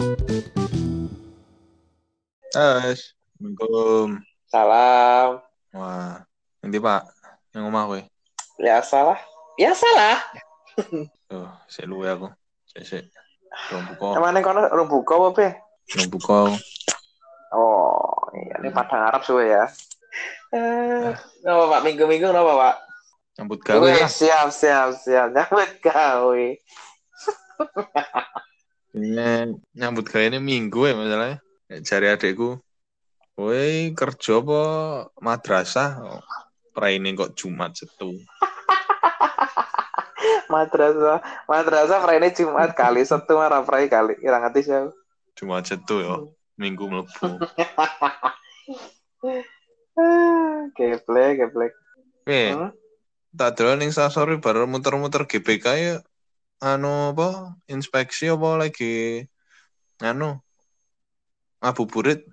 Assalamualaikum. Salam. Wah, nanti Pak, yang ngomong aku. Ya salah. Ya salah. Tuh, saya lu ya aku. Saya saya. Belum buka, Emang nih kono urung buka apa, Be? belum buka. Oh, iya ini Padang Arab suwe ya. Eh, apa Pak? Minggu-minggu apa Pak? Nyambut gawe siap, siap, siap. Nyambut gawe. Ini nyambut gawe ini minggu ya masalahnya. Cari adekku. Woi, kerja apa madrasah? Oh, Raine kok Jumat setu. Madrasah, madrasah Friday Jumat kali, Sabtu marah Friday kali. Kira ngerti sih. Jumat setu ya. Minggu melebu. Geblek, geblek. Eh, Hmm? tak dulu ning sasori baru muter-muter GBK ya. Anu apa? Inspeksi apa lagi? Anu ngabuburit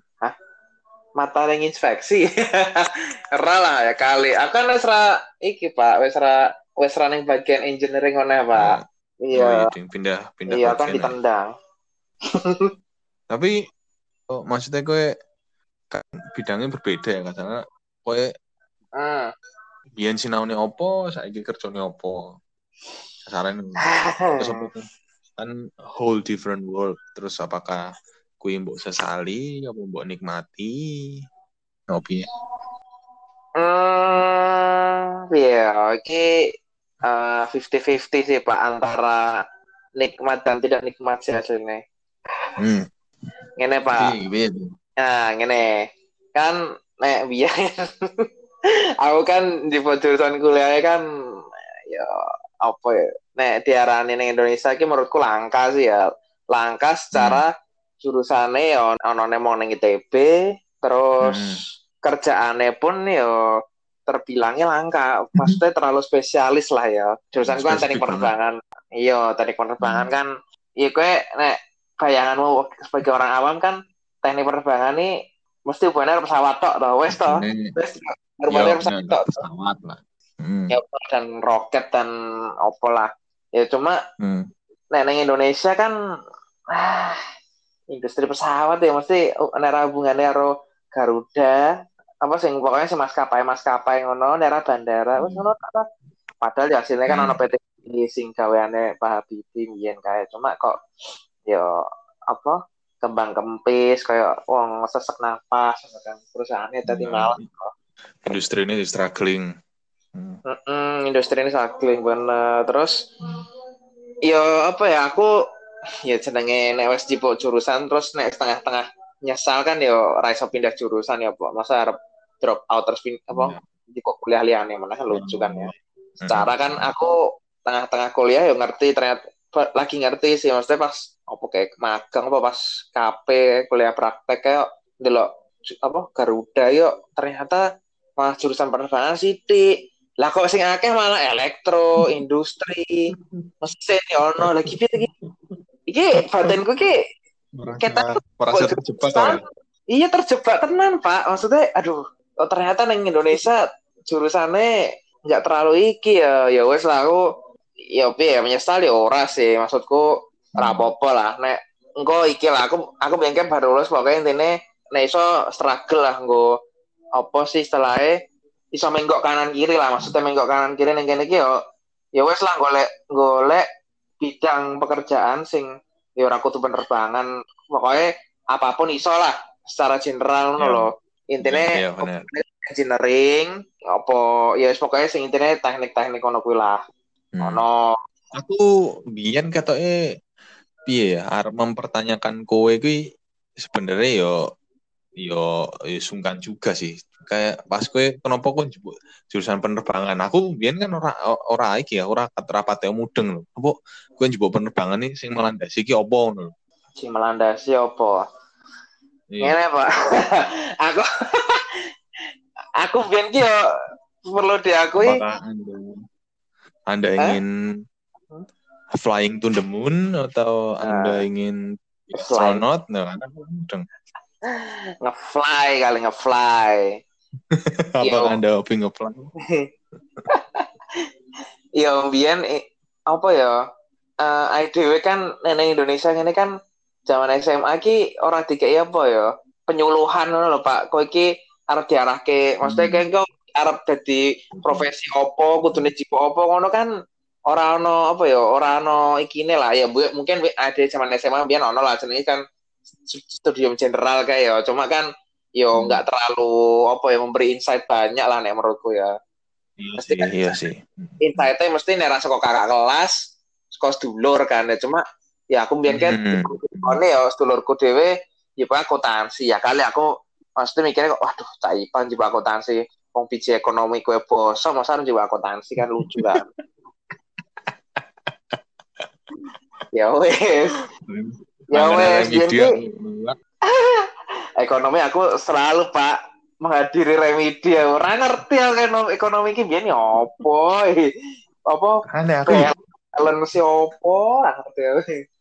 mata yang inspeksi Ora lah ya kali aku kan wis ra iki Pak wis ra wis ra ning bagian engineering ngono Pak Oh, iya ding, pindah pindah iya kan ditendang Tapi oh, maksudnya kowe kan bidangnya berbeda ya katanya kowe hmm. biyen sinaune opo, saiki kerjane opo. Sasaran tuh? kan whole different world. Terus apakah kuwi mbok sesali apa mbok nikmati? Oh, piye? hmm iya oke eh, 50-50 sih Pak antara nikmat dan tidak nikmat sih hasilnya Hmm. ngene Pak? Nah, ngene. Kan nek biyen aku kan di jurusan kuliahnya kan ya apa ya? Nek diarani ning Indonesia iki menurutku langka sih ya. Langka secara jurusannya ya ono mau ning ITB, terus Hmm. kerjaannya pun ya terbilangnya langka. Maksudnya terlalu spesialis lah ya. Jurusan kan teknik penerbangan. Iya, teknik penerbangan Hmm. kan iya kowe nek bayanganmu sebagai orang awam kan teknik penerbangan nih mesti hubungannya pesawat tok toh wes toh Ini wes ya hubungannya pesawat bener, tok pesawat lah. Hmm. ya dan roket dan opo lah ya cuma Hmm. nek neng Indonesia kan ah, industri pesawat ya mesti nera hubungannya karo Garuda apa sih pokoknya si maskapai maskapai ngono nera bandara wes ngono tak, tak. padahal ya hasilnya kan Hmm. ono PT sing gaweane Pak Habibie mbiyen kae cuma kok ya apa kembang kempis kayak wong sesek napas kan perusahaannya tadi Nah, malah Industri ini struggling. Hmm. Mm-mm, industri ini struggling bener. Terus ya apa ya aku ya jenenge nek wis jipuk jurusan terus nek setengah-tengah nyesal kan ya ora iso pindah jurusan ya Pak. Masa arep drop out terus pin- apa jipuk kuliah liyane mana lucu kan ya. Secara kan aku tengah-tengah kuliah ya ngerti ternyata lagi ngerti sih maksudnya pas apa kayak magang apa pas KP kuliah praktek kayak delok apa Garuda yuk. Ternyata malah jurusan penerbangan sithik lah kok sing akeh malah elektro industri. Mesin ya ono. Lagi piye iki? Iki batinku iki Kita- merasa terjebak kan? iya terjebak tenan Pak. Maksudnya aduh oh, ternyata neng Indonesia jurusannya nggak terlalu iki ya. Ya wes lah aku ya piye ya menyesal ya ora sih. Maksudku ora apa-apa lah. Nek engko iki lah aku aku bengkel baru lulus pokoknya intinya nek iso struggle lah engko apa sih istilahnya iso menggok kanan kiri lah maksudnya menggok kanan kiri ning kene iki ya ya wes lah golek golek bidang pekerjaan sing ya ora kudu penerbangan pokoknya apa pun iso lah secara general ngono Iya. lho intinya bener. engineering apa ya wis pokoknya sing intine teknik-teknik ngono kuwi lah Hmm. ono Aku biyen katoke piye ya arep mempertanyakan kowe kuwi sebenarnya yo yo yo sungkan juga sih. Kayak pas kowe kenapa njupuk jurusan penerbangan. Aku biyen kan ora ora iki ya, ora rapate mudeng lho. Apa kowe njupuk penerbangan nih sing melandasi iki apa ngono lho. sing melandasi apa Iya. Pak aku aku biyen ki yo perlu diakui Apakah Anda, anda Hah? ingin flying to the moon atau Anda ingin Fly. astronaut? Nah, mudeng. ngefly kali ngefly. Apakah Yo. Anda hobi nge-fly? ya biyen eh, apa ya? Eh IDW kan neng Indonesia ini kan zaman SMA ki orang dikei apa ya? Penyuluhan loh Pak. Kowe iki arep diarahke. Maksudnya kayak kau arep dadi profesi opo kudune jipo opo ngono kan ora ono apa ya ora ono ikine lah. Ya bu, mungkin ada zaman SMA biar ono lah jenenge kan studium general kayak ya. Cuma kan yo hmm. nggak terlalu apa ya memberi insight banyak lah nek menurutku ya. Iya mesti sih, kan iya sih. insightnya mesti nek rasa kok kakak kelas kos dulur kan ya. Cuma ya aku biar kan hmm. ya sedulurku dewe ya akuntansi. Ya kali aku maksudnya mikirnya kok waduh caipan juga akuntansi. Wong biji ekonomi kue boso masa juga akuntansi kan lucu kan? Ya wes ya wes jadi ekonomi aku selalu pak menghadiri remedi ya orang ngerti ya ekonomi ekonomi ini biar opo apa aneh aku kalian si opo ngerti ya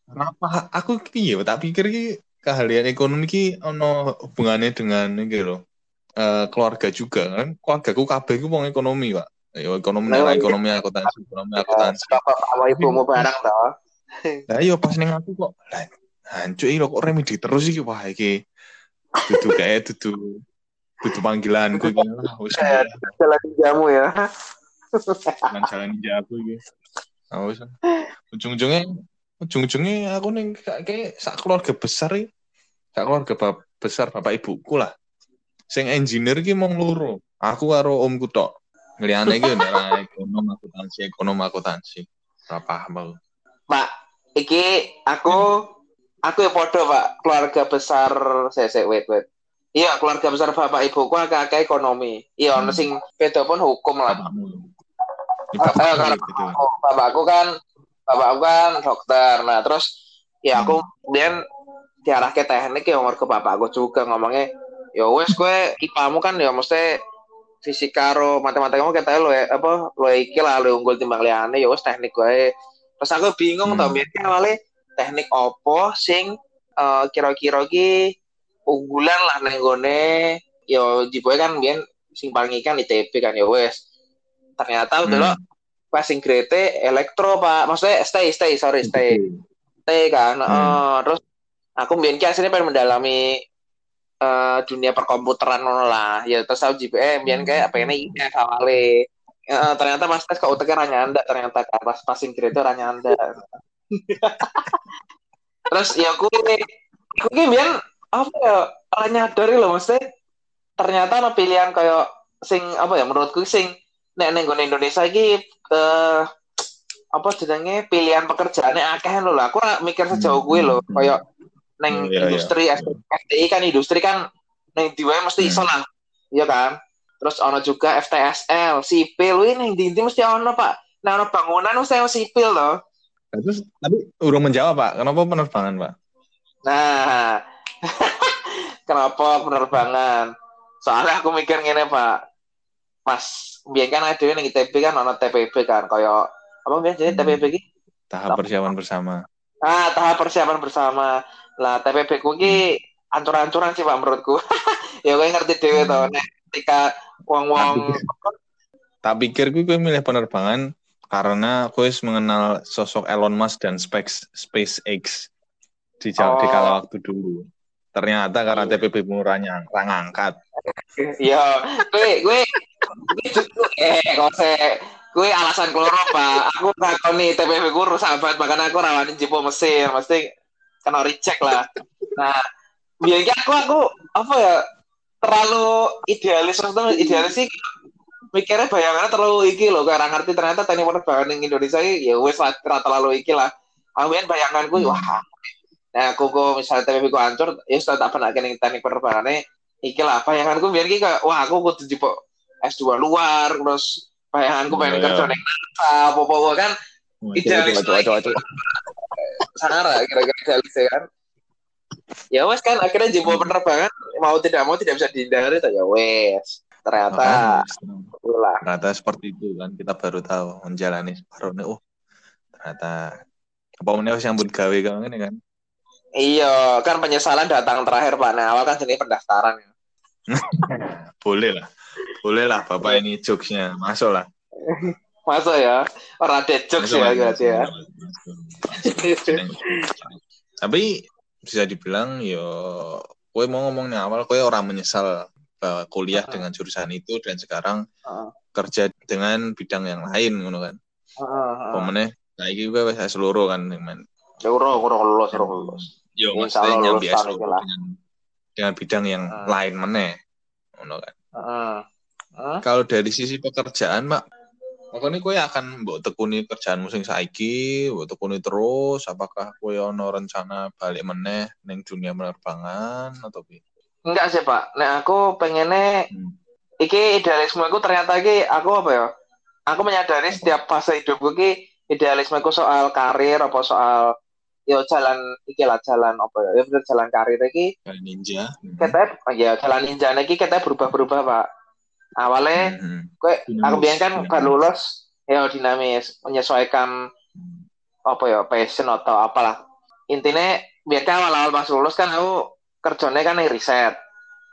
kenapa? Aku piye tak pikir ki keahlian ekonomi ki ono hubungannya dengan ini loh uh, keluarga juga kan? Keluarga ku kabeh ku wong ekonomi pak. Ya ekonomi nah, ekonomi aku akuntansi ekonomi akuntansi bapak sama ibumu barang toh. Nah iya pas neng aku kok hancur ini kok remedi terus sih wah iki dudu kayak dudu dudu panggilan gue wis. jalan jamu ya. Jalan jalan jamu gitu wis. Ujung-ujungnya ujung-ujungnya aku nih kayak sak keluarga besar ya sak keluarga besar bapak ibuku lah. Sing engineer ki mau loro. Aku karo omku tok. Ngelihane iki ora ekonom akuntansi ekonom akuntansi. Ora paham aku. Pak iki aku aku ya podo pak. Keluarga besar saya saya wait wait. Iya keluarga besar bapak ibuku agak agak ekonomi. Iya hmm. sing beda pun hukum lah. Eh, karena gitu. bapakku kan bapakku kan dokter. Nah terus ya aku hmm. dia diarah ke teknik ya umur ke bapakku juga. Ngomongnya ya wes gue ipamu kan ya mesti fisika ro matematika mau kita lo ya apa lo iki lah lo unggul timbang liane ya wes teknik gue terus aku bingung hmm. tau biasanya awalnya teknik opo sing uh, kira-kira ki unggulan lah neng gone. Yo jiboy kan biyen sing paling ikan ITB kan ya wes. Ternyata udah lo pas sing grete elektro pak. Maksudnya stay stay sorry stay. Stay kan hmm. uh, terus aku biyen ki aslinya pengen mendalami uh, dunia perkomputeran lah. Ya terus aku JPM biyen kayak apa ini IF awale. Uh, ternyata mas tes kau tekan anda ternyata kan pas passing grade anda terus ya aku aku ini biar apa ya orang nyadari loh mesti ternyata ada pilihan kayak sing apa ya menurutku sing nek neng Indonesia ke uh, apa jenenge pilihan pekerjaannya akeh loh lah aku mikir sejauh gue loh hmm. kayak neng oh, iya, industri iya. FTI kan industri kan neng diwe mesti hmm. iso lah iya kan terus ono juga FTSL sipil ini di mesti ono pak nah ono bangunan mesti ono sipil loh Nah, terus tadi urung menjawab Pak, kenapa penerbangan Pak? Nah, kenapa penerbangan? Soalnya aku mikir gini Pak, Mas, biar kan ada yang ITB kan ono TPB kan, kayak apa biasanya hmm. TPB ini? Tahap persiapan bersama. Ah, tahap persiapan bersama. Lah TPB ku ki hmm. ancur-ancuran sih Pak menurutku. ya gue ngerti dewe hmm. tuh, ketika wong-wong tak pikir gue milih penerbangan karena aku mengenal sosok Elon Musk dan Space SpaceX di oh. di kala waktu dulu. Ternyata karena iya. TPP murahnya rang angkat. Iya, gue gue eh kok saya gue alasan keluar apa? Aku takon nih TPP gue sahabat makanya aku rawanin jipo Mesir, mesti kena reject lah. Nah, biarnya aku aku apa ya terlalu idealis maksudnya idealis sih mikirnya bayangannya terlalu iki loh karena ngerti ternyata teknik penerbangan di Indonesia ya wes lah terlalu iki lah. Amin bayanganku hmm. wah nah aku kok misalnya TPP ku hancur ya sudah tak pernah kene teknik penerbangannya iki lah. Bayanganku biar iki wah aku kudu jipo S2 luar terus bayanganku oh, pengen kerja ning NASA apa-apa kan? Idealis sangat kira-kira idealis ya kan? Ya wes kan akhirnya jipo penerbangan mau tidak mau tidak bisa dihindari ya wes ternyata itulah. Ternyata seperti itu kan kita baru tahu menjalani separuhnya. Oh ternyata apa meneh yang buat gawe kan ini kan? Iya kan penyesalan datang terakhir pak. Nah awal kan jenis pendaftaran ya. Boleh lah. Boleh lah bapak ini jokesnya. Masuk lah. Masuk ya. Orang ada jokes ya berarti ya. tapi bisa dibilang yo kowe mau ngomong nih awal kowe orang menyesal bahwa kuliah Uh-uh. dengan jurusan itu dan sekarang Heeh. kerja dengan bidang yang lain ngono kan. Heeh, heeh. Pemene saiki kowe wis seluruh kan men. Ya ora ora lulus, ora lulus. Yo maksudnya seluruh iki lah. dengan dengan bidang yang Hmm. lain meneh. Ngono kan. Heeh. Heeh. Kalau dari sisi pekerjaan, Mak, pokoknya kowe akan mbok tekuni kerjaan musim saiki, mbok tekuni terus, apakah kowe ono rencana balik meneh ning dunia penerbangan atau piye? Enggak sih, Pak. Nek aku pengennya Hmm. iki idealisme aku ternyata iki aku apa ya? Aku menyadari setiap fase hidupku iki idealisme aku soal karir apa soal yo jalan iki lah jalan apa ya? Ya bener jalan karir iki Kayak ninja. kita ya jalan ninja iki kita berubah-berubah, Pak. Awalnya Hmm. Dinamis, aku bilang kan baru lulus ya dinamis menyesuaikan apa ya passion atau apalah intinya biar kan awal-awal pas lulus kan aku kerjanya kan yang riset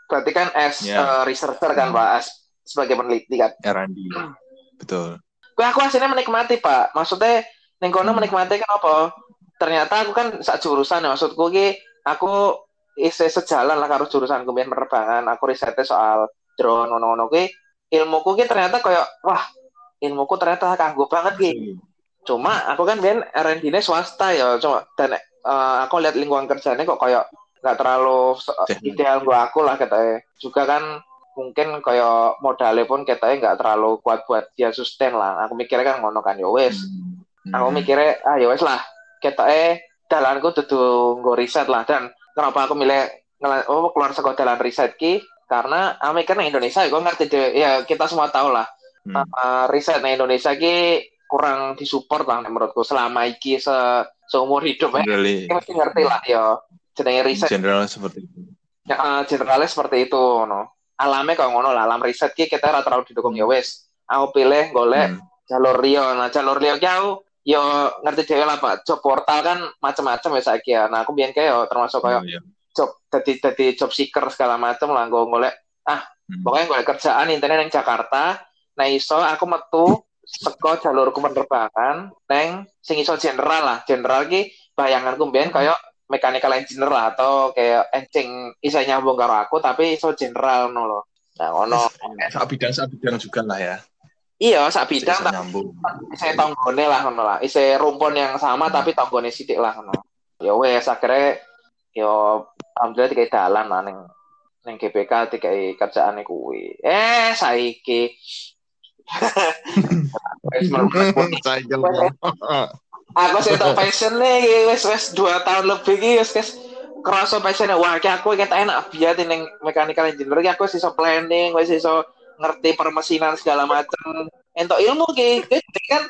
berarti kan as Ya. eh, researcher kan Hmm. pak as sebagai peneliti kan R&D. Betul. gue aku hasilnya menikmati pak maksudnya ning kono Hmm. menikmati kan apa ternyata aku kan sak jurusan ya maksudku ki aku isi sejalan lah karo jurusan kemudian penerbangan aku risetnya soal drone ngono-ngono ki ilmuku ki ternyata kayak wah ilmuku ternyata kanggo banget ki cuma aku kan biar R&D nya swasta ya cuma dan eh, aku lihat lingkungan kerjanya kok kayak nggak terlalu ideal gua aku lah katanya juga kan mungkin kayak modalnya pun katanya nggak terlalu kuat buat dia sustain lah. Aku mikirnya kan ngono kan ya wes. Hmm. aku mikirnya ah ya wes lah. Katanya dalanku tuh nggo riset lah. Dan kenapa aku milih oh, keluar sekolah dalan riset ki? Karena aku mikir Indonesia gue ngerti deh. Ya kita semua tahu lah. Hmm. uh, riset di Indonesia ki kurang disupport lah menurutku selama iki se seumur hidup ya. Kita mesti ngerti lah ya jenenge riset general seperti itu. ya, uh, generalis seperti itu no alamnya kalau ngono lah alam riset ki kita rata terlalu didukung ya wes aku pilih golek Hmm. jalur Rio nah jalur Rio ki aku yo ngerti dewe lah pak job portal kan macam-macam ya saiki ya nah aku biyen kayak termasuk kayak Oh, iya. job jadi jadi job seeker segala macam lah gue golek Hmm. pokoknya golek kerjaan internet yang Jakarta nah iso aku metu seko jalur penerbangan neng sing iso general lah general ki bayanganku mbiyen kayak mechanical engineer lah atau kayak engine iso nyambung karo aku tapi iso general no lo nah ono Sak bidang sak bidang juga lah ya. iya sak bidang tapi nyambung. isi tonggone lah ngono lah. Isi rumpun yang sama tapi tonggone sidik lah ngono. Ya wes akhirnya yo alhamdulillah tiga dalan lah neng neng GPK tiga kerjaan kuwi. Eh saiki. Wes. aku sih tau passion nih wes wes dua tahun lebih ki wes wes kerasa passion wah ki aku kita enak biar neng mechanical engineer ki aku iso planning wes iso ngerti permesinan segala macem. Entok ilmu Ki kan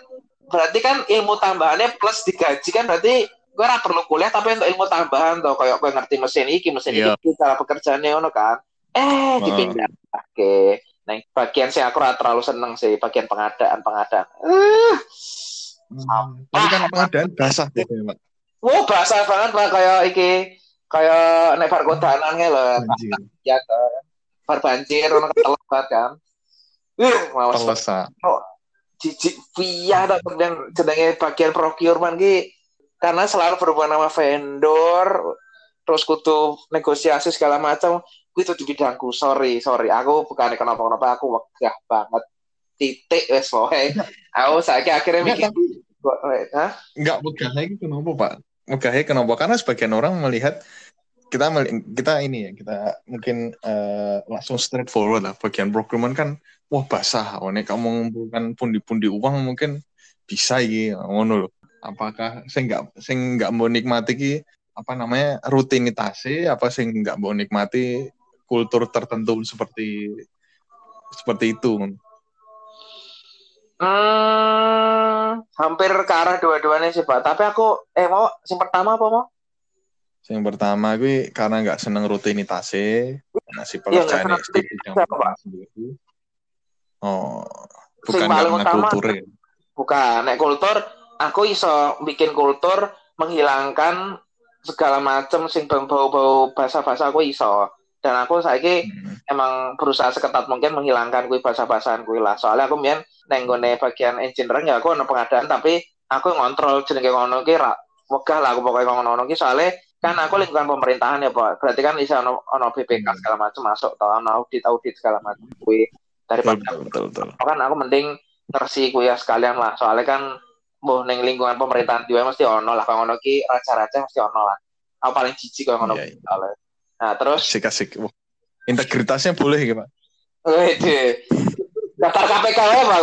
berarti kan ilmu tambahannya plus digaji kan berarti gue ora perlu kuliah tapi untuk ilmu tambahan tuh kayak gue ngerti mesin iki mesin Iya. iki cara pekerjaannya ono kan? Eh dipindah oke nah bagian sih aku terlalu seneng sih bagian pengadaan pengadaan Eh, Hmm. Tapi kan pengadaan basah deh, Pak. Wah, basah banget lah kayak iki kayak nek bar kodanan lho. Ya kan. Bar banjir ono ketelet banget kan. Uh, mawas banget. Pelesa. jijik via tak kemudian jenenge bagian procurement ki karena selalu berhubungan sama vendor terus kudu negosiasi segala macam gue itu di bidangku sorry sorry aku bukan kenapa kenapa aku wegah banget titik wes pokoknya aku saiki akhirnya mikir Enggak, tapi Hah? enggak megahnya itu kenapa, Pak? Megahnya kenapa? Karena sebagian orang melihat kita meli- kita ini ya, kita mungkin eh, langsung straightforward lah. Bagian procurement kan wah basah. Oh, nek kamu mengumpulkan pundi-pundi uang mungkin bisa iki ngono loh. Apakah saya nggak saya nggak mau nikmati ki apa namanya rutinitasnya apa sih nggak mau nikmati kultur tertentu seperti seperti itu Hmm, hampir ke arah dua-duanya sih Pak. Tapi aku eh mau yang pertama apa mau? Yang pertama gue karena nggak seneng rutinitasnya, nasi Iya, nggak pekerjaan seneng di bidang rutinitas, Pak. sendiri. Oh, Sing bukan paling karena utama- kulturnya. Bukan, nek kultur aku iso bikin kultur menghilangkan segala macam sing bau-bau bahasa-bahasa aku iso. Dan aku saiki Hmm. emang berusaha seketat mungkin menghilangkan kui bahasa-bahasaan kui lah. Soalnya aku mien nenggone bagian engineering ya aku ono pengadaan tapi aku ngontrol jenenge ngono ki ra wegah lah aku pokoknya ngono-ngono ki soalnya kan aku lingkungan pemerintahan ya pak berarti kan bisa ono ono BPK Hmm. segala macam masuk atau ono audit audit segala macam kui daripada betul betul betul kan aku mending tersi kuliah sekalian lah soalnya kan mau neng lingkungan pemerintahan juga mesti ono lah kalau ono ki raja-raja mesti ono lah aku paling jijik kalau ono Iya, iya. Nah terus asik asik Wah, integritasnya boleh gitu pak Wede. Daftar KPK ya, Pak.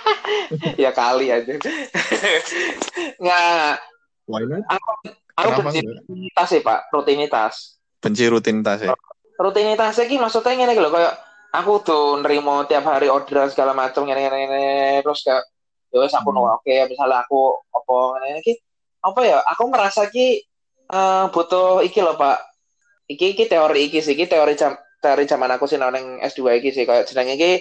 ya kali aja. Nggak, why not aku Kenapa benci enggak? rutinitas sih, Pak. Rutinitas. benci rutinitas ya Rutinitas iki maksudnya ngene iki lho, kayak aku tuh nerimo tiap hari orderan segala macam ngene ngene terus kayak ya wes aku Hmm. oke misalnya aku apa ngene iki apa ya aku merasa ki eh, butuh iki loh Pak iki iki teori iki sih iki teori jam teori zaman aku sih nang S2 iki sih. Kayak jenenge iki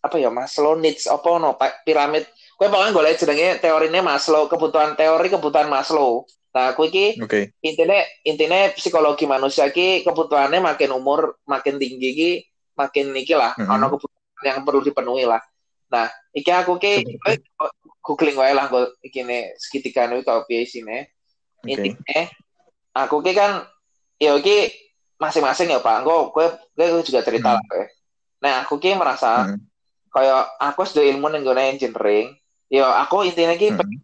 apa ya Maslow needs apa no piramid. Kowe pokoknya golek jenenge teorinya Maslow kebutuhan teori kebutuhan Maslow. Nah aku iki oke. intinya intinya psikologi manusia ki kebutuhannya makin umur makin tinggi ki makin iki lah Mhm. ono kebutuhan yang perlu dipenuhi lah. Nah iki aku ki googling wae lah gue iki ne segitiga nih kalau piye sini oke. Intinya aku ki kan ya ki masing-masing ya pak gue gue gue juga cerita Hmm. lah gue. nah aku ki merasa Hmm. kayak aku sudah ilmu nih gue engineering ya aku intinya ki Hmm.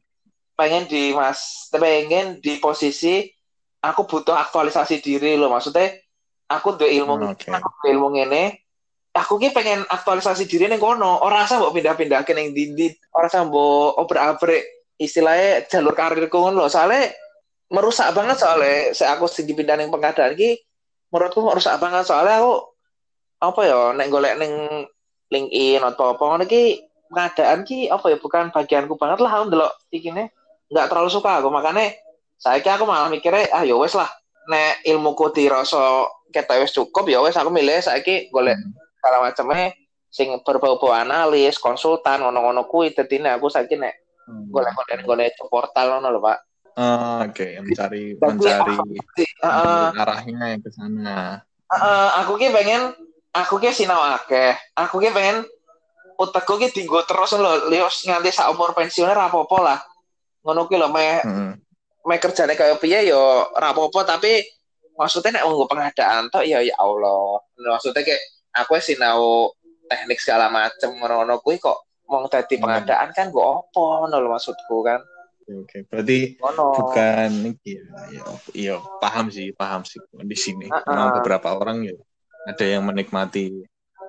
pengen di mas pengen di posisi aku butuh aktualisasi diri loh maksudnya aku udah ilmu Oh, Oke. aku duwe ilmu ngene aku ki pengen aktualisasi diri ning kono ora usah mbok pindah-pindah ke ning dindi ora usah mbok obrak-abrik istilahnya jalur karirku ngono lho soalnya merusak banget soalnya. Saya aku sing dipindah ning pengadaan ki menurutku merusak banget. Soalnya aku apa ya nek golek ning LinkedIn atau apa ngono ki pengadaan ki apa ya bukan bagianku banget lah. Aku ndelok ikine nggak terlalu suka aku. Makanya saya aku malah mikirnya ah ya wes lah. Nek ilmuku dirasa kita wes cukup ya wes aku milih saiki golek Hmm. segala macamnya sing berbau-bau analis konsultan ngono-ngono kuwi. Nek aku saiki nek Hmm. golek-golek golek portal ngono lho Pak Ah, Oke, mencari Tapi mencari Heeh, arahnya yang ke sana. heeh, aku ki pengen aku ki sinau akeh aku ki pengen utekku ki dinggo terus lho lios nganti sak umur pensiunnya ra apa-apa lah ngono ki lho meh Hmm. meh kerjane kaya piye yo ra apa-apa tapi maksudnya nek nggo pengadaan tok ya ya Allah maksudnya kayak aku sinau teknik segala macem ngono-ngono kuwi kok mau dadi Hmm. pengadaan kan gue opo ngono lho maksudku kan Oke, berarti ngono bukan ya, ya, iya, paham sih, paham sih di sini. Ah, Memang ah. beberapa orang ya ada yang menikmati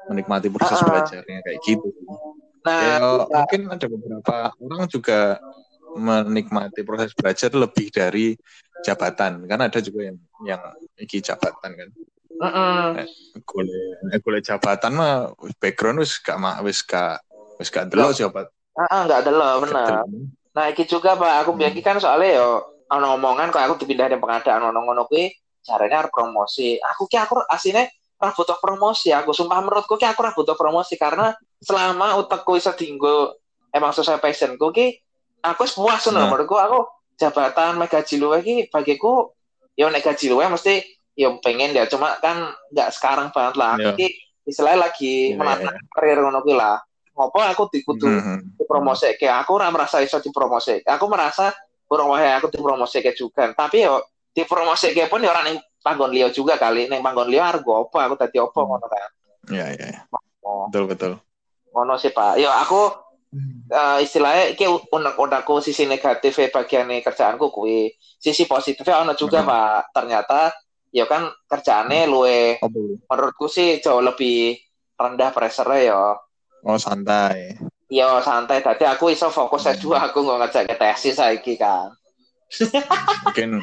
menikmati proses Ah, ah. belajarnya kayak gitu. nah Ya, mungkin ada beberapa orang juga menikmati proses belajar lebih dari jabatan. Kan ada juga yang yang iki jabatan kan. Golek eh, golek jabatan mah background wis gak ma- wis gak wis gak delok siapa. Ah, ah, nggak ada loh bener nah iki juga pak. Aku Hmm. biar kan soalnya yo ono omongan kok aku dipindah dari pengadaan ngono-ngono kuwi caranya harus promosi. Aku ki aku aslinya ora butuh promosi. Aku sumpah menurutku ki aku ora butuh promosi karena selama utekku iso dinggo emang sesuai passionku ki aku wis puas ngono Nah. menurutku aku jabatan mega gaji luwe ki bagiku yo nek gaji luwe mesti yo pengen ya. Cuma kan nggak sekarang banget lah. Aku Iya. ki istilahnya lagi Iya, menata karir ngono kuwi lah ngopo aku dikudu dipromosi kayak aku ora merasa iso dipromosi aku merasa kurang wae aku dipromosi kayak juga. Tapi yo dipromosi kayak pun ya orang yang panggon juga kali. Neng panggon liyo argo apa? Aku tadi opo Hmm. ngono kan Iya, iya, Betul, betul. ngono sih pak. Yo aku eh, istilahnya iki unek-unekku sisi negatif bagian kerjaanku kuwi. Sisi positifnya ono juga Hmm. pak. Ternyata ya kan kerjaannya luwe menurutku sih jauh lebih rendah pressure yo Oh, santai. yo santai. Tadi aku iso fokus Hmm. S2 aku nggak ngecek tesis saiki kan mungkin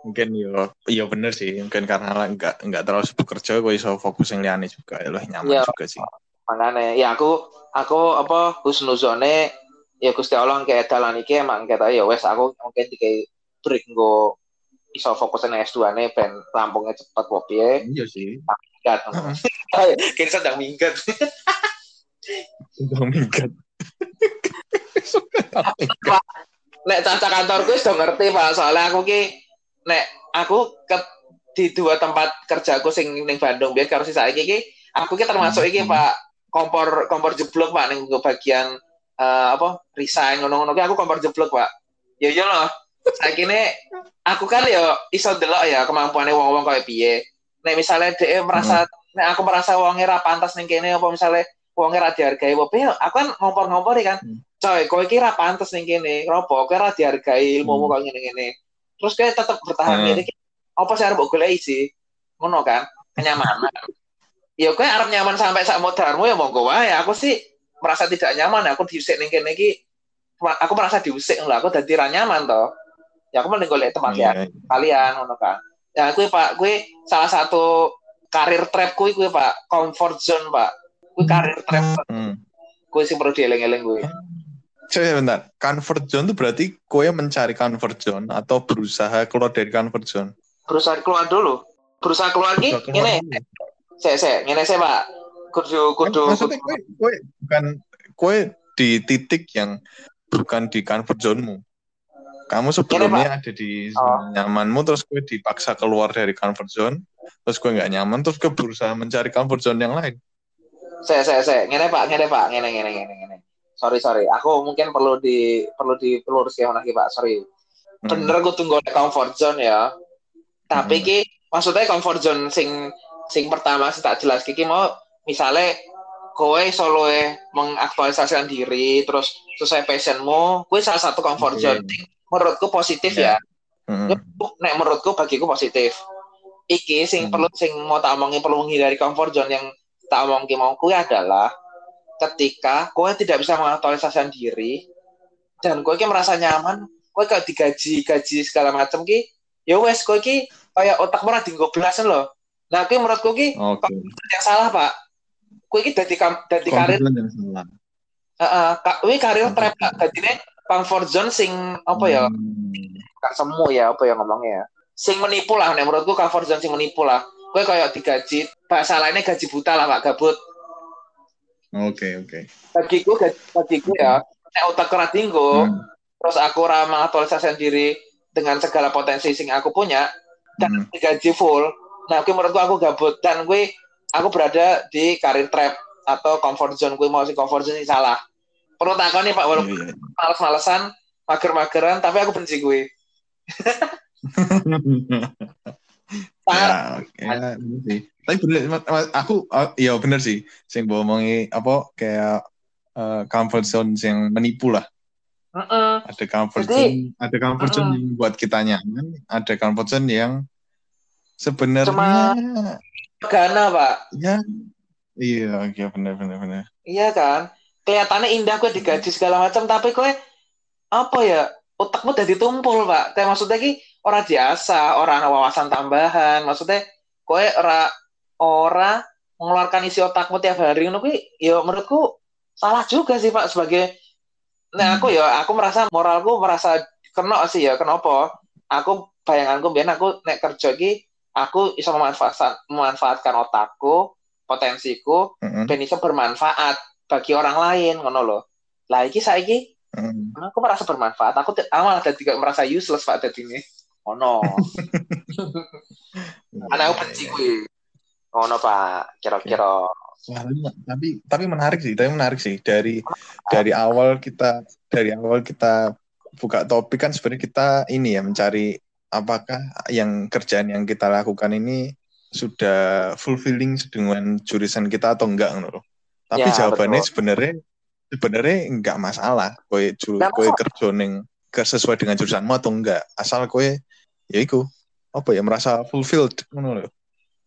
mungkin yo yo bener sih. Mungkin karena nggak nggak terlalu sibuk kerja gue iso fokus yang liane juga. Ya loh nyaman Iya. juga sih. Makanya ya aku aku apa husnuzone ya Gusti Allah kayak dalan iki emang kata ya wes aku mungkin dikai break nggo iso fokus nang S2 ne ben rampungnya cepet kok piye? Iya sih. Minggat. Kini sedang minggat udah minggat nek caca kantorku wis udah ngerti Pak soalnya aku ki nek aku ke di dua tempat kerjaku sing ning Bandung biar karo sisa iki ki aku ki termasuk iki Hmm. Pak kompor kompor jeblok Pak ning bagian eh, apa resign ngono-ngono ki aku kompor jeblok Pak ya iya loh kini aku kan yo iso delok ya kemampuannya wong-wong kayak piye. Nek misalnya dia merasa hmm. nek aku merasa wongnya ra pantas ning kene apa misalnya wongnya ra dihargai apa ya aku kan ngompor-ngompor kan. Hmm. Coy, kowe iki ra pantas ning kene. Kenapa? Kowe ra dihargai ilmumu hmm. kok ngene-ngene. Terus kayak tetap bertahan hmm. ini apa sih harus golek sih? Ngono kan? Kenyamanan. ya kowe arep nyaman sampai sak modarmu ya monggo wae. Aku sih merasa tidak nyaman aku diusik ning kene iki aku merasa diusik lho aku dadi ra nyaman toh ya aku mending golek tempat yeah. ya kalian ngono kan ya gue pak gue salah satu karir trap gue gue pak comfort zone pak gue karir trap hmm. gue sih perlu dieling-eling gue Coba bentar, comfort zone itu berarti gue mencari comfort zone atau berusaha keluar dari comfort zone? Berusaha keluar dulu. Berusaha keluar lagi, ini. Saya, saya, ini saya pak. Kudu, kudu. Maksudnya bukan, gue di titik yang bukan di comfort zone-mu. Kamu sebelumnya ada di oh. nyamanmu, terus gue dipaksa keluar dari comfort zone, terus gue nggak nyaman, terus gue berusaha mencari comfort zone yang lain. Saya, saya, saya, ngene pak, ngene pak, ngene, ngene, ngene, ngene. Sorry, sorry, aku mungkin perlu di perlu di ya lagi pak, sorry. Hmm. Bener gue tunggu comfort zone ya. Tapi hmm. ki maksudnya comfort zone sing sing pertama sih tak jelas kiki mau misalnya kowe solo mengaktualisasikan diri terus sesuai passionmu kowe salah satu comfort zone menurutku positif yeah. ya mm. nek menurutku bagiku positif iki sing mm. perlu sing mau tak omongin perlu menghindari comfort zone yang tak omongin mau kowe adalah ketika kowe tidak bisa mengaktualisasikan diri dan kowe merasa nyaman kowe gak digaji gaji segala macam ki ya wes kowe ki kayak otak merah di belasan loh nah kowe menurutku ki okay. yang salah pak kue iki dadi dadi karir Heeh, uh, kuwi karir trap dadine comfort zone sing apa ya? Hmm. Bukan semu ya, apa ya ngomongnya ya. Sing menipu lah nek menurutku comfort zone sing menipu lah. Kue kayak digaji, bahasa lainnya gaji buta lah Pak Gabut. Oke, okay, oke. Okay. Bagiku bagiku ya, nek otak kena tinggu, hmm. terus aku ora mengaktualisasikan diri dengan segala potensi sing aku punya dan hmm. digaji full. Nah, gue menurutku aku gabut dan gue aku berada di karir trap atau comfort zone gue mau si comfort zone ini salah perlu takon nih pak walaupun yeah. Iya. males-malesan mager-mageran tapi aku benci gue ya, ya, sih. Tapi bener, aku uh, ya bener sih. Sing ngomongi apa kayak uh, comfort zone yang menipu lah. Uh -uh. Ada comfort Jadi, zone, ada comfort uh -uh. zone yang buat kita nyaman, ada comfort zone yang sebenarnya Gana, Pak. Ya. Iya, iya benar benar benar. Iya kan? Kelihatannya indah gue digaji segala macam, tapi gue apa ya? Otakmu udah ditumpul, Pak. Kayak maksudnya ki orang biasa, orang wawasan tambahan. Maksudnya gue ora ora mengeluarkan isi otakmu tiap hari ngono kuwi ya menurutku salah juga sih Pak sebagai Nah, aku ya aku merasa moralku merasa kena sih ya. Kenapa? Aku bayanganku biar aku nek kerja ki aku bisa memanfaatkan memanfaatkan otakku potensiku mm -hmm. dan bisa bermanfaat bagi orang lain ngono loh lah iki saiki mm. aku merasa bermanfaat aku malah tadi merasa useless pak tadi ini oh no karena aku benci gue oh no pak kira-kira tapi tapi menarik sih tapi menarik sih dari dari awal kita dari awal kita buka topik kan sebenarnya kita ini ya mencari apakah yang kerjaan yang kita lakukan ini sudah fulfilling dengan jurusan kita atau enggak loh. Tapi ya, jawabannya sebenarnya sebenarnya enggak masalah. Kowe juru, kowe kerja ning sesuai dengan jurusanmu atau enggak. Asal kowe ya iku apa ya merasa fulfilled ngono loh.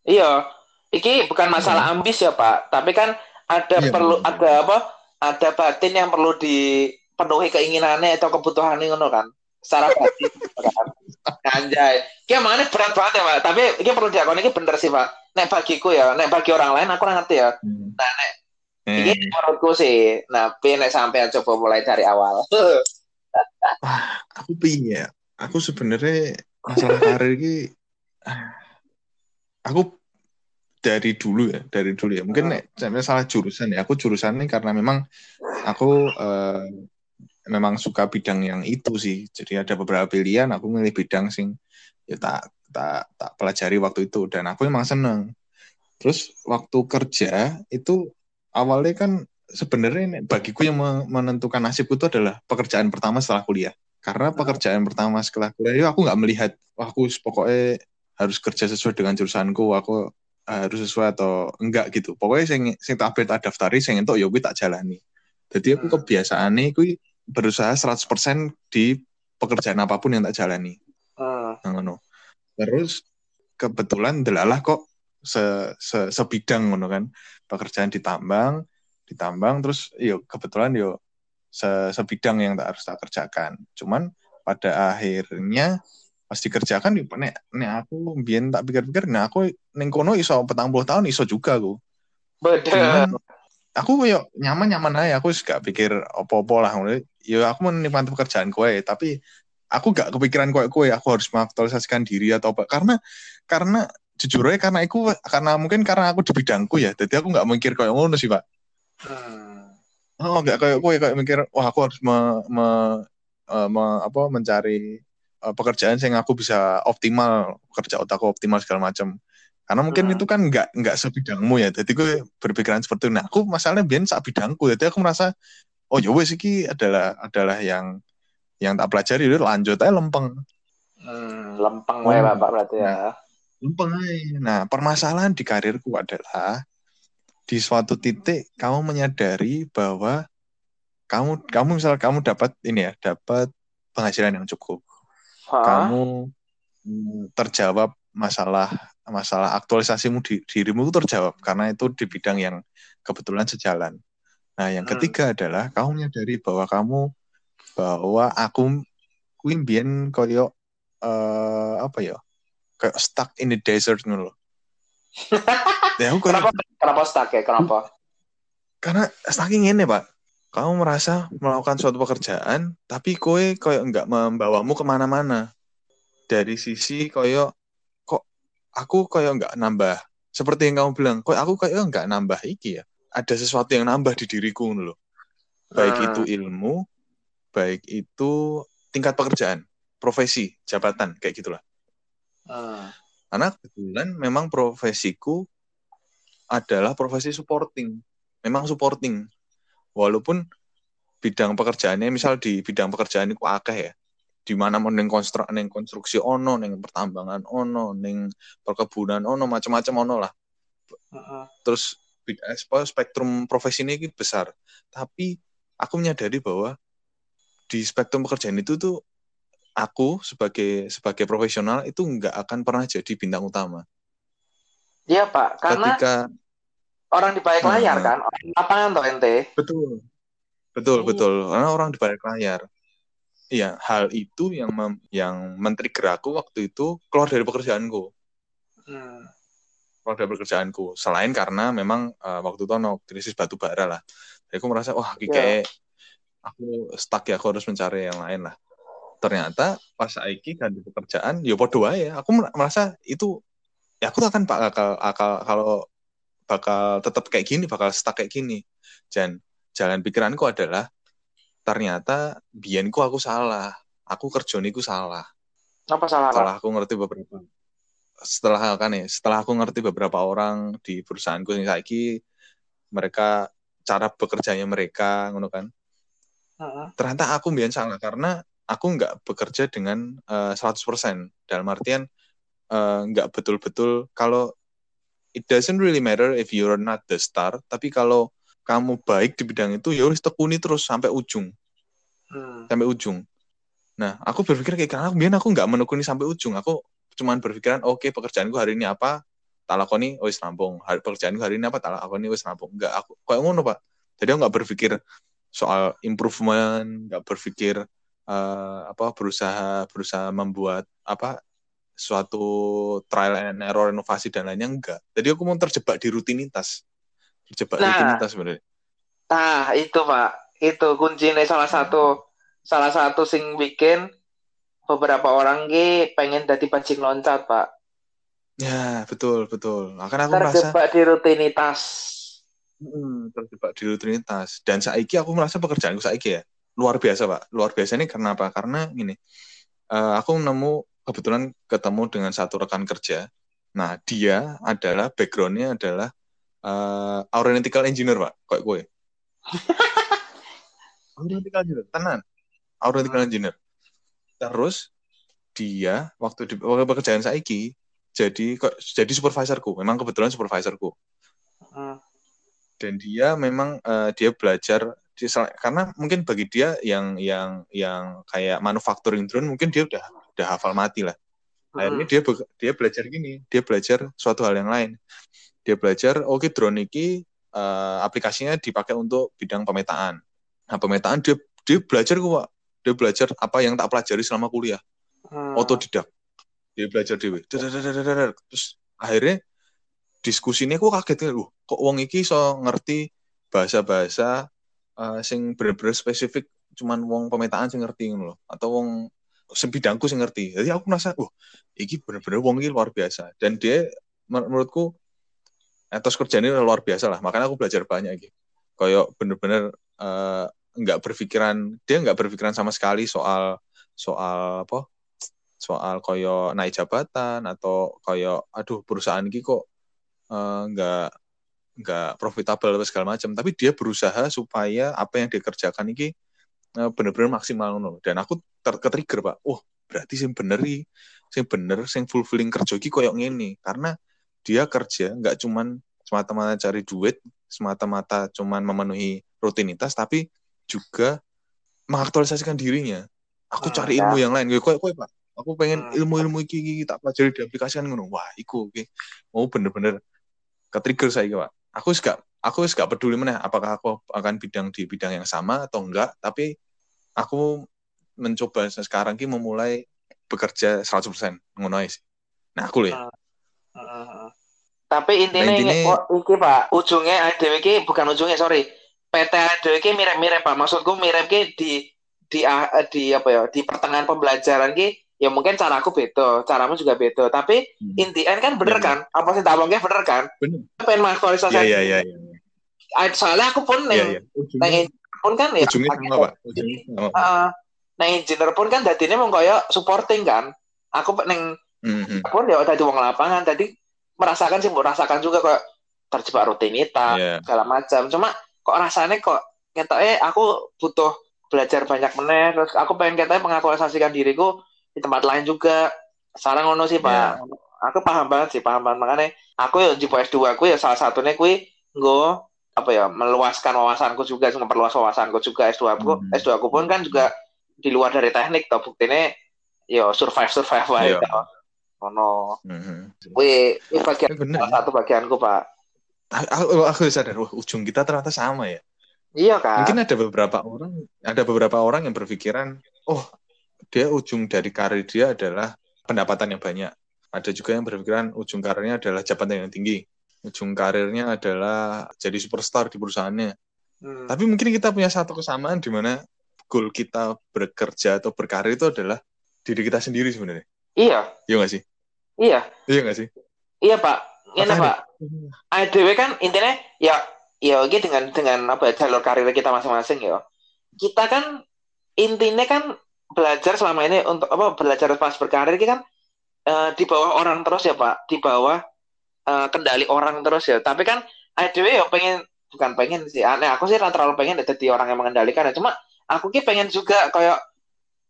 Iya, iki bukan masalah hmm. ambis ya, Pak, tapi kan ada iya, perlu bener. ada apa? Ada batin yang perlu dipenuhi keinginannya atau kebutuhannya ngono kan. Secara batin kan. Anjay. Kayak mana berat banget ya, Pak. Tapi ini perlu diakoni ini bener sih, Pak. Nek bagiku ya, nek bagi orang lain aku ngerti ya. Hmm. Nah, nek hmm. ini menurutku sih. Nah, nek sampai coba mulai dari awal. aku pingin ya. Aku sebenarnya masalah karir ini aku dari dulu ya, dari dulu ya. Mungkin nek salah jurusan ya. Aku jurusan ini karena memang aku uh, memang suka bidang yang itu sih. Jadi ada beberapa pilihan, aku milih bidang sing ya tak tak tak pelajari waktu itu dan aku memang seneng. Terus waktu kerja itu awalnya kan sebenarnya bagiku yang menentukan nasibku itu adalah pekerjaan pertama setelah kuliah. Karena pekerjaan pertama setelah kuliah aku nggak melihat, wah aku pokoknya harus kerja sesuai dengan jurusanku, aku harus sesuai atau enggak gitu. Pokoknya sing sing tak update tak daftari sing entuk ya kuwi tak jalani. Jadi aku Hmm. kebiasaane kuwi berusaha 100% di pekerjaan apa pun yang tak jalani. Ngono. Terus kebetulan delalah kok se, se sebidang ngono kan. Pekerjaan ditambang, ditambang terus yo kebetulan yo se, sebidang yang tak harus tak kerjakan. Cuman pada akhirnya pas dikerjakan yo nek nek aku biyen tak pikir-pikir nah aku ning kono iso 40 tahun iso juga aku. Beda. Cuman aku yo nyaman-nyaman aja aku gak pikir opo-opo lah. Yo aku menikmati pekerjaan kowe tapi aku gak kepikiran kowe kowe aku harus mengaktualisasikan diri atau apa karena karena jujur aja karena aku karena mungkin karena aku di bidangku ya jadi aku nggak mikir kayak ngono sih pak Hmm. Oh nggak kayak kowe kayak mikir wah aku harus me, me, eh, me- apa mencari eh, pekerjaan yang aku bisa optimal kerja otakku optimal segala macam karena mungkin Hmm. itu kan nggak nggak sebidangmu ya jadi gue berpikiran seperti itu nah aku masalahnya biar sak bidangku jadi aku merasa oh ya wes iki adalah adalah yang yang tak pelajari udah lanjut aja lempeng Hmm. Lempeng wae Oh. Bapak berarti ya. lempeng aja. Nah, permasalahan di karirku adalah di suatu titik kamu menyadari bahwa kamu kamu misal kamu dapat ini ya, dapat penghasilan yang cukup. Hah? Kamu mm, terjawab masalah masalah aktualisasimu di dirimu itu terjawab karena itu di bidang yang kebetulan sejalan. Nah, yang Hmm. ketiga adalah kamu menyadari bahwa kamu bahwa aku mbiyen koyo eh apa ya? Kayak stuck in the desert loh. Ya, aku Kenapa kenapa stuck ya? Kenapa? karena saking ini pak kamu merasa melakukan suatu pekerjaan tapi kowe koyo nggak membawamu ke mana-mana dari sisi koyo kok aku koyo nggak nambah seperti yang kamu bilang kok aku koyo nggak nambah iki ya ada sesuatu yang nambah di diriku loh baik Hmm. itu ilmu baik itu tingkat pekerjaan profesi jabatan kayak gitulah Hmm. Karena kebetulan memang profesiku adalah profesi supporting. Memang supporting. Walaupun bidang pekerjaannya misal di bidang pekerjaan itu akeh ya. Di mana neng konstru neng konstruksi ono, neng pertambangan ono, neng perkebunan ono, macam-macam ono lah. Terus eh, spektrum profesi ini besar. Tapi aku menyadari bahwa di spektrum pekerjaan itu tuh aku sebagai sebagai profesional itu nggak akan pernah jadi bintang utama. Iya Pak, karena Ketika orang di balik Hmm. layar kan, orang di lapangan toh ente. Betul. Betul, Hmm. betul. Karena orang di balik layar. Iya, hal itu yang mem- yang men-trigger aku waktu itu keluar dari pekerjaanku. Hmm. Keluar dari pekerjaanku. Selain karena memang eh, waktu itu ono krisis batu bara lah. Jadi aku merasa, wah, Iya. kayak aku stuck ya, aku harus mencari yang lain lah. Ternyata pas saiki ganti pekerjaan, ya podo aja. Aku mer- merasa itu ya aku akan bakal akal kalau bakal tetap kayak gini, bakal stuck kayak gini. Dan jalan pikiranku adalah ternyata biyenku aku salah. Aku kerjoniku salah. Apa salah Pak? Setelah aku ngerti beberapa setelah kan ya, setelah aku ngerti beberapa orang di perusahaanku yang saiki mereka cara bekerjanya mereka ngono kan. Hmm. Ternyata aku biyen salah karena aku nggak bekerja dengan eh, 100% dalam artian eh, nggak betul-betul kalau it doesn't really matter if you're not the star tapi kalau kamu baik di bidang itu ya harus tekuni terus sampai ujung. Hmm. sampai ujung. Nah aku berpikir kayak karena biar aku nggak menekuni sampai ujung. Aku cuman berpikiran oke pekerjaanku hari ini apa tak lakoni oh, wis rampung. Hari pekerjaanku hari ini apa tak lakoni wis rampung. Nggak aku kayak ngono pak. Jadi aku nggak berpikir soal improvement nggak berpikir eh, apa berusaha berusaha membuat apa suatu trial and error inovasi dan lainnya enggak jadi aku mau terjebak di rutinitas terjebak Nah. rutinitas sebenarnya Nah, itu Pak. Itu kuncinya salah satu salah satu sing bikin beberapa orang ki pengen jadi pancing loncat, Pak. ya betul betul akan aku merasa Terjebak di rutinitas. Hmm, terjebak di rutinitas dan saiki aku merasa pekerjaanku saiki ya luar biasa pak. Luar biasa ini karena apa? Karena gini eh, aku nemu kebetulan ketemu dengan satu rekan kerja. Nah dia adalah backgroundnya adalah eh, aeronautical engineer pak. Kayak gue. Aeronautical engineer. Tenan. Aeronautical Hmm. engineer. Terus dia waktu di waktu pekerjaan saiki jadi kok jadi supervisorku. Memang kebetulan supervisorku. Hmm. dan dia memang eh, dia belajar karena mungkin bagi dia yang yang yang kayak manufacturing drone mungkin dia udah udah hafal mati lah. Akhirnya dia dia belajar gini dia belajar suatu hal yang lain. Dia belajar oke drone ini eh, aplikasinya dipakai untuk bidang pemetaan. Nah pemetaan dia dia belajar kok dia belajar apa yang tak pelajari selama kuliah. Hmm. otodidak. Dia belajar dewe terus akhirnya diskusinya aku kaget kan loh kok wong iki so ngerti bahasa-bahasa eh, sing bener-bener spesifik cuman wong pemetaan sing ngerti ngono loh atau wong sebidangku sing ngerti. Jadi aku merasa wah iki bener-bener wong iki luar biasa. Dan dia men- menurutku etos kerjanya luar biasa lah makanya aku belajar banyak gitu kayak bener-bener nggak berpikiran dia nggak berpikiran sama sekali soal soal apa? Soal koyo naik jabatan atau koyo aduh perusahaan ini kok eh, nggak nggak profitable atau segala macam tapi dia berusaha supaya apa yang dia kerjakan ini eh, bener-bener maksimal ngono. dan aku ter pak. Oh berarti sing bener iki, sing bener sing fulfilling kerja iki koyo ngene. Karena dia kerja nggak cuman semata-mata cari duit semata-mata cuman memenuhi rutinitas tapi juga mengaktualisasikan dirinya. Aku Hmm, cari ya. ilmu yang lain. Kowe kowe pak. Aku pengen Hmm. ilmu-ilmu iki, iki tak pelajari diaplikasikan ngono. Wah iku oke. Mau bener-bener ke-trigger saya pak aku gak aku gak peduli mana apakah aku akan bidang di bidang yang sama atau enggak tapi aku mencoba sekarang ki memulai bekerja 100% ngono sih nah aku loh ya Heeh. Tapi intinya Nah, ini, oh, iki Pak, ujungnya ADW iki bukan ujungnya, sorry. PT ADW iki mirip-mirip Pak. Maksudku mirip ki di di ah, di apa ya, di pertengahan pembelajaran ki ya mungkin caraku beda, caramu juga beda. Tapi Hmm. in the end kan bener Iya, kan? Apa sih tak omongnya bener kan? bener Pengen mengaktualisasi. iya iya iya Ah, Soalnya aku pun iya neng iya neng ujungnya engineer pun kan ya ujungnya sama pak ujungnya sama Heeh. neng engineer pun kan dadine mau koyo supporting kan. Aku neng Mhm. pun ya tadi wong lapangan tadi merasakan sih merasakan juga kok terjebak rutinitas Iya. segala macam cuma kok rasanya kok eh aku butuh belajar banyak meneh terus aku pengen katanya mengaktualisasikan diriku di tempat lain juga sekarang ngono sih pak aku paham banget sih paham banget makanya aku ya di S2 aku ya salah satunya kui nggo apa ya meluaskan wawasanku juga memperluas wawasanku juga S2 aku Hmm. S2 aku pun kan juga di luar dari teknik toh buktinya yo survive survive wae Iya. toh. Ono. Mhm. Wih, ini bagian bener salah ya. satu bagianku, Pak. aku aku sadar wah ujung kita ternyata sama ya Iya, Kak. mungkin ada beberapa orang ada beberapa orang yang berpikiran oh dia ujung dari karir dia adalah pendapatan yang banyak ada juga yang berpikiran ujung karirnya adalah jabatan yang tinggi ujung karirnya adalah jadi superstar di perusahaannya Hmm. tapi mungkin kita punya satu kesamaan di mana goal kita bekerja atau berkarir itu adalah diri kita sendiri sebenarnya Iya, iya nggak sih iya, iya nggak sih iya, Pak. Ini, Makanya. Pak. ADW kan intinya ya ya oke dengan dengan apa ya, jalur karir kita masing-masing ya. Kita kan intinya kan belajar selama ini untuk apa belajar pas berkarir ini kan eh, di bawah orang terus ya, Pak. Di bawah eh, kendali orang terus ya. Tapi kan ADW ya pengen bukan pengen sih. Aneh aku sih terlalu pengen jadi orang yang mengendalikan ya. Cuma aku ki pengen juga kayak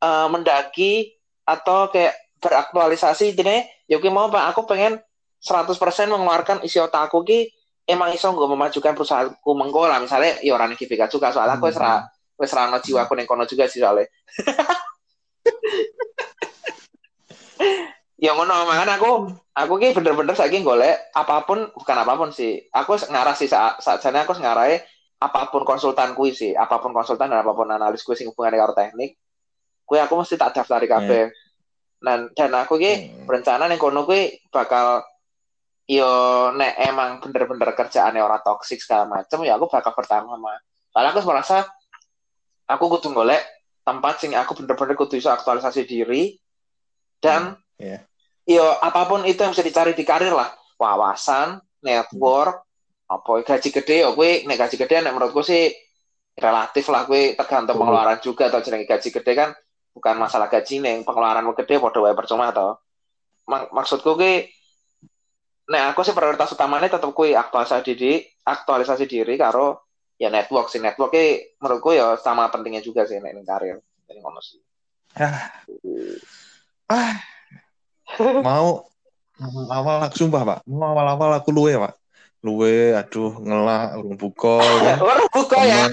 eh, mendaki atau kayak beraktualisasi intinya ya mau Pak aku pengen 100% mengeluarkan isi otakku ki emang iso gue memajukan perusahaanku mengko lah misalnya ya orang iki juga soalnya aku wis ra wis ra ono jiwaku ning kono juga sih soalnya ya ngono makanya aku aku ki bener-bener saiki golek apa pun bukan apa pun sih. Aku ngarah sih saat saat sana aku wis ngarahe apa pun konsultan kui sih. Apa pun konsultan dan apa pun analis kui sing hubungannya karo teknik kui aku mesti tak daftari kabeh. Dan dan aku ki Hmm. berencana ning kono kui bakal yo nek emang bener-bener kerjaannya orang toksik segala macem ya aku bakal bertahan sama soalnya aku merasa aku kudu golek tempat sing aku bener-bener kudu iso aktualisasi diri dan iya. yo apa pun itu yang bisa dicari di karir lah wawasan network apa gaji gede yo gue nek gaji gede nek menurutku sih relatif lah gue tergantung Hmm. pengeluaran juga atau jenenge gaji gede kan bukan masalah gaji nih pengeluaranmu gede padha wae percuma atau Mak- maksudku gue Nah, aku sih prioritas utamanya tetap kui aktualisasi diri, aktualisasi diri karo ya network sih network ki menurutku ya sama pentingnya juga sih nek karir. Jadi ngono sih. Ah. ah. Mau awal aku sumpah, Pak. Mau awal-awal aku luwe, Pak. Luwe, aduh, ngelak, urung buka. Urung buka ya.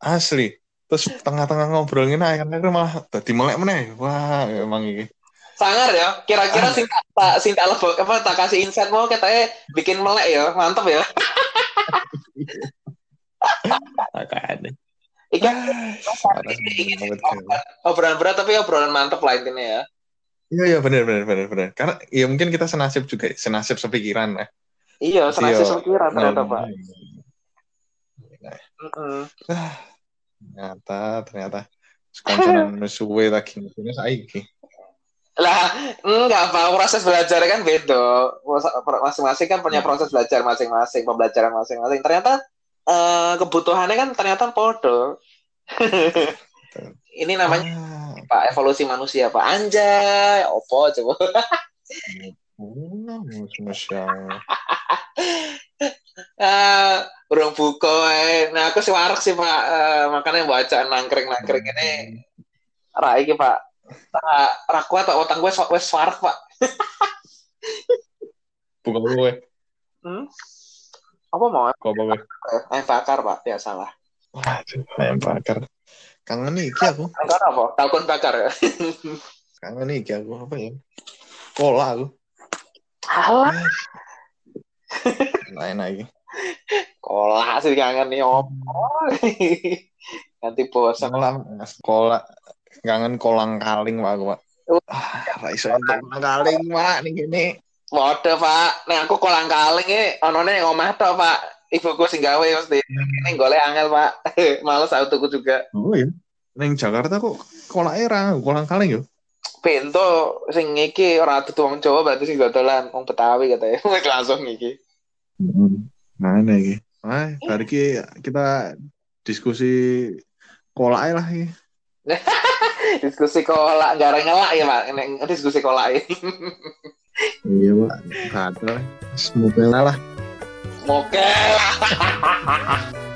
Asli. Terus tengah-tengah ngobrol ngene akhirnya malah dadi melek meneh. Wah, emang iki. Sangar ya. Kira-kira sing tak sing tak lebok apa tak kasih insight mau katanya bikin melek ya. Mantap ya. Makanya. Iki obrolan berat tapi obrolan mantep lah intinya ya. Iya iya benar benar benar benar. Karena ya mungkin kita senasib juga, senasib sepikiran lah. Iya, senasib sepikiran ternyata Pak. ternyata ternyata sekonconan suwe lagi ini saiki. Lah, enggak Pak, proses belajar kan beda. Masing-masing kan punya proses belajar masing-masing, pembelajaran masing-masing. Ternyata uh, kebutuhannya kan ternyata podo. Ini namanya ah. Pak evolusi manusia Pak Anjay, opo coba. uh, burung buko eh. Nah aku sih warak sih Pak uh, makanya baca nangkring nangkring ini rai iki Pak. Tak raku atau otang gue wes warak Pak. Bukan gue. Hmm? Apa mau? Apa gue? Ayam bakar Pak, ya salah. Waduh, ayam bakar. Kangen nih aku. Kangen apa? Kalkun bakar ya. Kangen nih aku apa ya? Kola aku. Alah. Lain lagi. Kola sih kangen nih om. Nanti bosan. Kola, kola. Kangen kolang kaling pak aku pak. Ah, raiso kolang kaling pak nih gini. Waduh pak, nih aku kolang kaling ini, onone ngomah tok pak. Ibuku sing gawe mesti ini golek angel pak. Males aku tuku juga. Oh iya. Neng Jakarta kok kolak era kolang kaling yo? Bento sing iki ora tuh wong Jawa berarti sing dodolan wong Betawi katanya. Wis langsung iki. Nah ini iki? Nah hari kita diskusi kolak lah iki diskusi kolak garang ngelak ya pak. Diskusi kolak iya pak. Kata semoga lah. Okay.